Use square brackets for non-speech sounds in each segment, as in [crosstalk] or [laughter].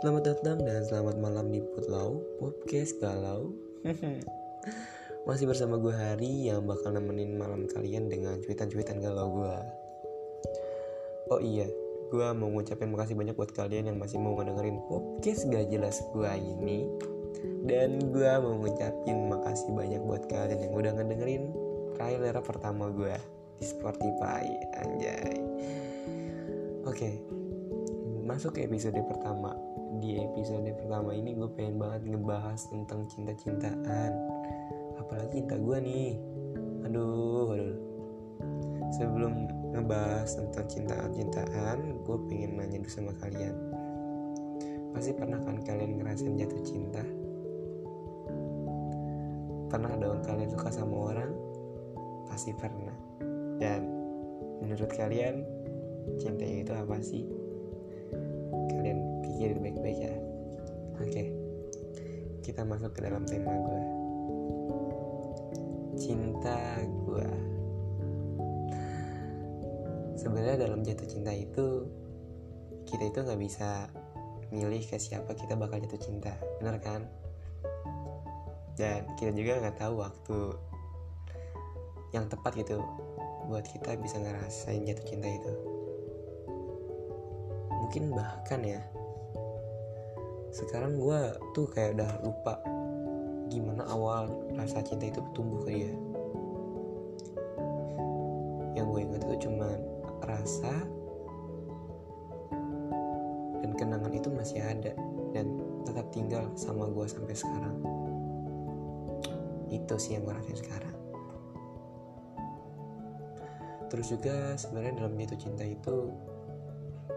Selamat datang dan selamat malam di Putlau Podcast Galau. [laughs] Masih bersama gue Hari yang bakal nemenin malam kalian dengan cuitan-cuitan galau gue Oh iya, gue mau ngucapin makasih banyak buat kalian yang masih mau ngedengerin podcast gak jelas gue ini. Dan gue mau ngucapin makasih banyak buat kalian yang udah ngedengerin trailer pertama gue di Spotify Anjay. Oke, masuk ke episode pertama. Di episode pertama ini gue pengen banget ngebahas tentang cinta-cintaan. Apalagi cinta gue nih. Aduh. Aduh sebelum ngebahas tentang cintaan-cintaan gue pengen nanya dulu sama kalian. Pasti pernah kan kalian ngerasain jatuh cinta? Pernah dong kalian suka sama orang? Pasti pernah. Dan menurut kalian cinta itu apa sih kalian pikirin baik-baik ya. Oke. Kita masuk ke dalam tema gue cinta gue sebenarnya dalam jatuh cinta itu kita itu nggak bisa milih ke siapa kita bakal jatuh cinta. Benar kan? Dan kita juga nggak tahu waktu yang tepat gitu buat kita bisa ngerasain jatuh cinta itu mungkin bahkan ya. Sekarang gue tuh kayak udah lupa gimana awal rasa cinta itu tumbuh ke dia. Yang gue ingat itu cuma rasa dan kenangan itu masih ada dan tetap tinggal sama gue sampai sekarang. Itu sih yang gue rasain sekarang. Terus juga sebenarnya dalam jatuh cinta itu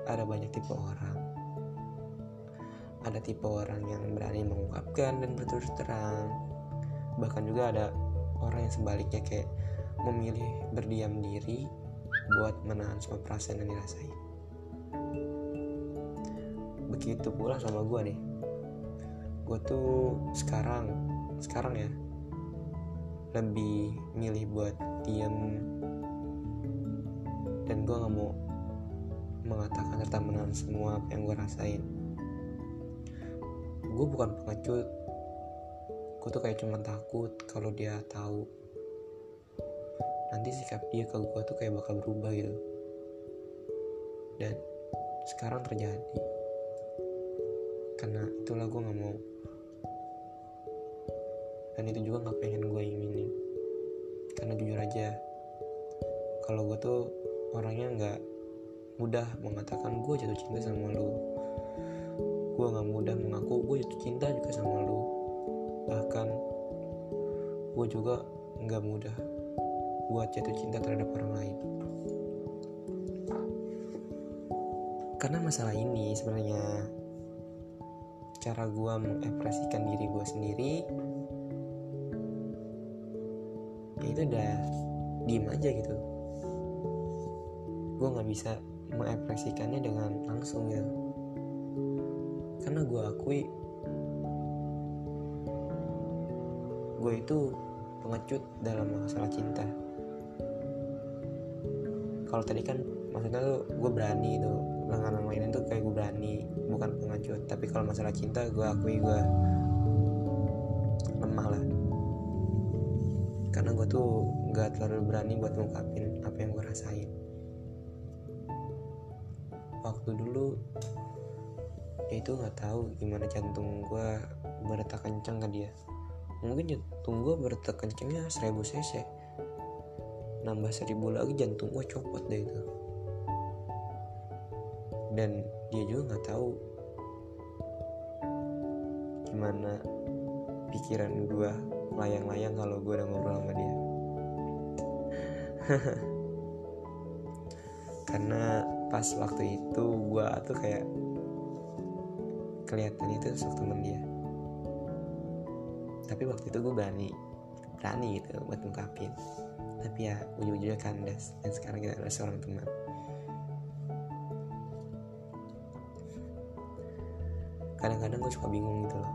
ada banyak tipe orang. Ada tipe orang yang berani mengungkapkan dan berterus terang. Bahkan juga ada orang yang sebaliknya kayak memilih berdiam diri buat menahan semua perasaan yang dirasain. Begitu pula sama gue nih. Gue tuh sekarang sekarang ya lebih milih buat diam dan gue gak mau mengatakan serta menahan semua apa yang gue rasain. Gue bukan pengecut. Gue tuh kayak cuma takut kalau dia tahu. Nanti sikap dia ke gue tuh kayak bakal berubah gitu. Dan sekarang terjadi. Karena itulah gue nggak mau. Dan itu juga nggak pengen gue inginin karena jujur aja kalau gue tuh orangnya nggak mudah mengatakan gue jatuh cinta sama lu. Gue gak mudah mengaku gue jatuh cinta juga sama lu. Bahkan gue juga gak mudah buat jatuh cinta terhadap orang lain. Karena masalah ini sebenarnya cara gue mengekspresikan diri gue sendiri ya itu udah diem aja gitu. Gue nggak bisa mengekspresikannya dengan langsung gitu karena gue akui gue itu pengecut dalam masalah cinta. Kalau tadi kan maksudnya tuh gue berani itu orang lain itu kayak gue berani bukan pengecut. Tapi kalau masalah cinta gue akui gue lemah lah. Karena gue tuh gak terlalu berani buat ngungkapin apa yang gue rasain waktu dulu dia itu nggak tahu gimana jantung gue berdetak kencang ke dia. Mungkin jantung gue berdetak kencangnya 1000 cc. Nambah seribu lagi jantung gue copot deh itu. Dan dia juga nggak tahu gimana pikiran gue layang-layang kalau gue udah ngobrol sama dia. [laughs] Karena pas waktu itu gue tuh kayak kelihatan itu sosok temen dia. Tapi waktu itu gue berani berani gitu buat ngungkapin tapi ya ujung-ujungnya kandas. Dan sekarang kita adalah seorang teman. Kadang-kadang gue suka bingung gitu loh.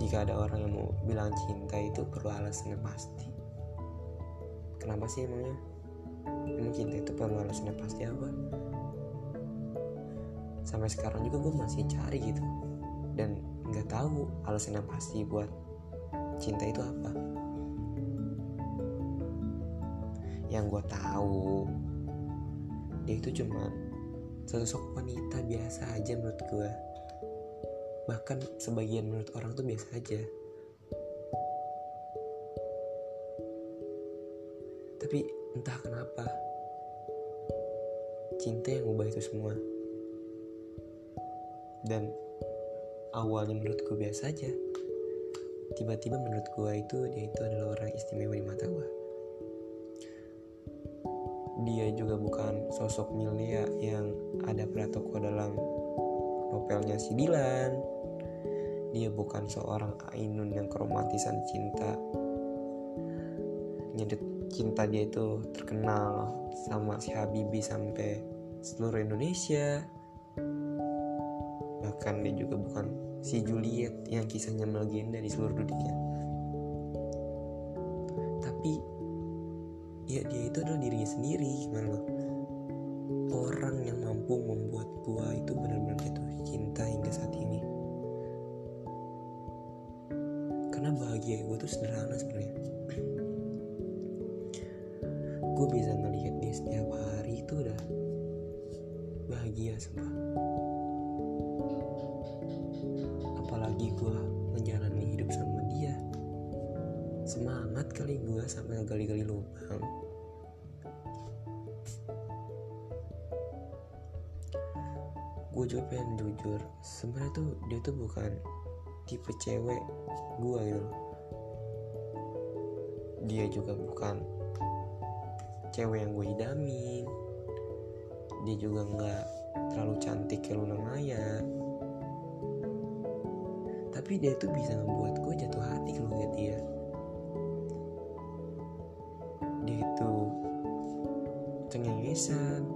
Jika ada orang yang mau bilang cinta itu perlu alasannya pasti. Kenapa sih emangnya emang cinta itu perlu alasannya pasti apa? Sampai sekarang juga gue masih cari gitu. Dan nggak tahu alasan yang pasti buat cinta itu apa. Yang gue tahu dia itu cuma sosok wanita biasa aja menurut gue bahkan sebagian menurut orang tuh biasa aja. Tapi entah kenapa cinta yang ubah itu semua. Dan awalnya menurut gue biasa aja. Tiba-tiba menurut gue itu dia itu adalah orang istimewa di mata gue dia juga bukan sosok Milia yang ada pada tokoh dalam novelnya si Dilan. Dia bukan seorang Ainun yang keromantisan cinta. Nyedit cinta dia itu terkenal sama si Habibi sampai seluruh Indonesia. Bahkan dia juga bukan si Juliet yang kisahnya melegenda di seluruh dunia. Tapi ya dia itu adalah dirinya sendiri gimana? Loh orang yang mampu membuat gua itu benar-benar jatuh cinta hingga saat ini. Karena bahagia gue tuh sederhana sebenarnya sampai gali-gali lubang. Gue juga pengen jujur sebenarnya tuh dia tuh bukan tipe cewek gue gitu dia juga bukan cewek yang gue idamin. Dia juga nggak terlalu cantik kayak Luna Maya. Tapi dia tuh bisa ngebuat gue jatuh hati kalau dia dia cengengesan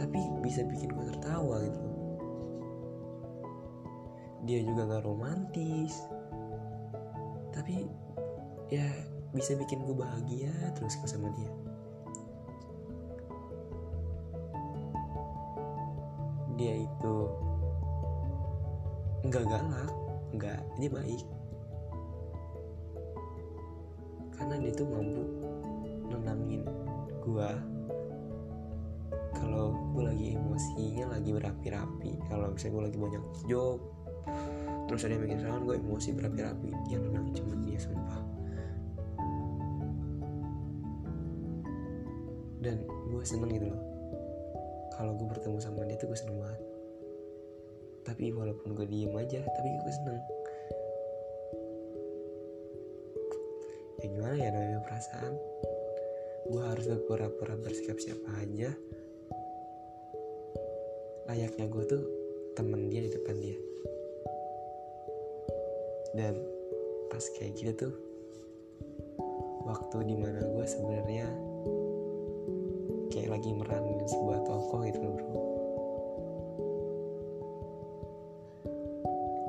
tapi bisa bikin gue tertawa gitu. Dia juga gak romantis. Tapi ya bisa bikin gue bahagia terus sama dia. Dia itu nggak galak nggak dia baik. Karena dia tuh mampu nenangin gue kalau gue lagi emosinya lagi berapi-rapi kalau misalnya gue lagi banyak job terus ada yang bikin serangan gue emosi berapi-rapi yang nenangin cuma dia sumpah. Dan gue seneng gitu loh. Kalau gue bertemu sama dia tuh gue seneng banget. Tapi walaupun gue diem aja tapi gue seneng. Ya gimana ya namanya perasaan gue harus berpura-pura bersikap siapa aja. Layaknya gue tuh temen dia di depan dia. Dan pas kayak gitu tuh waktu di mana gue sebenarnya kayak lagi meranin sebuah tokoh gitu loh bro.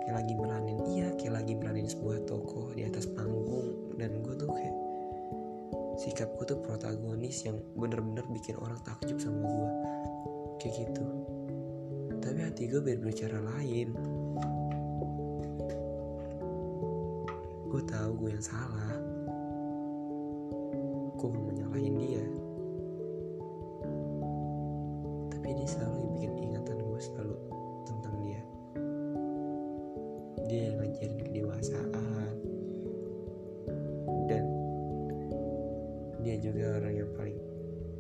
Kayak lagi meranin iya kayak lagi meranin sebuah tokoh di atas panggung. Dan gue tuh kayak sikap gue tuh protagonis yang bener-bener bikin orang takjub sama gue kayak gitu. Tapi hati gue berbicara lain. Gue tahu gue yang salah. Gue gak mau nyalahin dia. Tapi dia selalu bikin ingatan gue selalu tentang dia. Dia yang ngajarin kedewasaan juga orang yang paling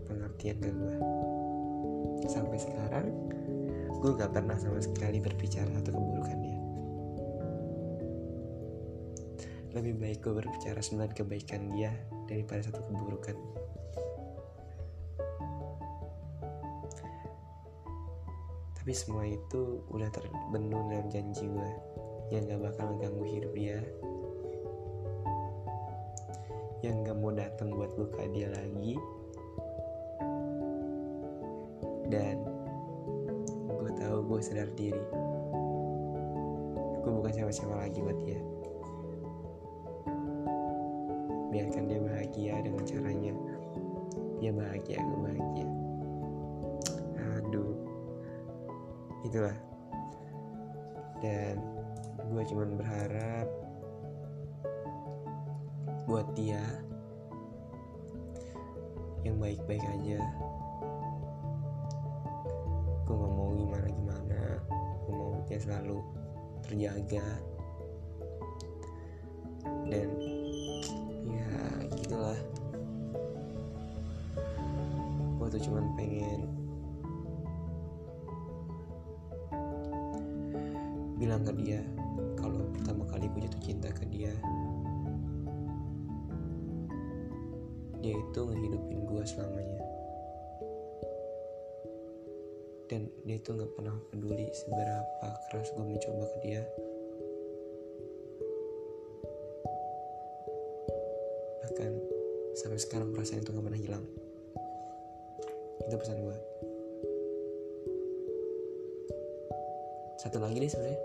pengertian ke gue sampai sekarang gue gak pernah sama sekali berbicara atau keburukan dia. Lebih baik gue berbicara sembilan kebaikan dia daripada satu keburukan. Tapi semua itu udah terbendung dalam janji gue yang gak bakal ganggu hidup dia yang gak mau datang buat luka dia lagi. Dan gue tahu gue sadar diri. Gue bukan siapa-siapa lagi buat dia. Biarkan dia bahagia dengan caranya. Dia bahagia gue bahagia. Aduh. Itulah. Dan gue cuman berharap buat dia. Yang baik-baik aja. Gue gak mau gimana gimana gue mau dia selalu terjaga. Dan ya gitulah. Gue tuh cuman pengen bilang ke dia kalau pertama kali gue jatuh cinta ke dia dia itu ngehidupin gue selamanya. Dan dia itu nggak pernah peduli seberapa keras gue mencoba ke dia. Bahkan sampai sekarang perasaan itu nggak pernah hilang. Itu pesan gue satu lagi nih sebenarnya.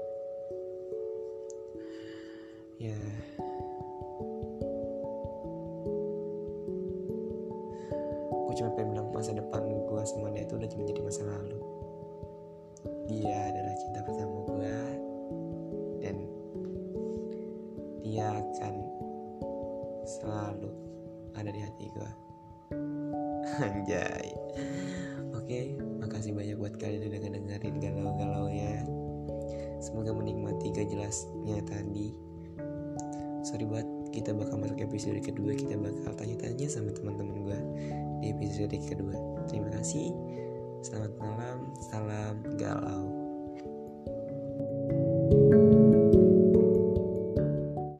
Ya. gue cuma pengen bilang masa depan gue sama dia itu udah menjadi masa lalu. Dia adalah cinta pertama gue dan dia akan selalu ada di hati gue [laughs] anjay. Oke makasih banyak buat kalian udah dengerin galau-galau ya. Semoga menikmati jelasnya tadi. Sorry buat kita bakal masuk episode kedua kita bakal tanya-tanya sama teman-teman gue di episode kedua. Terima kasih. Selamat malam salam galau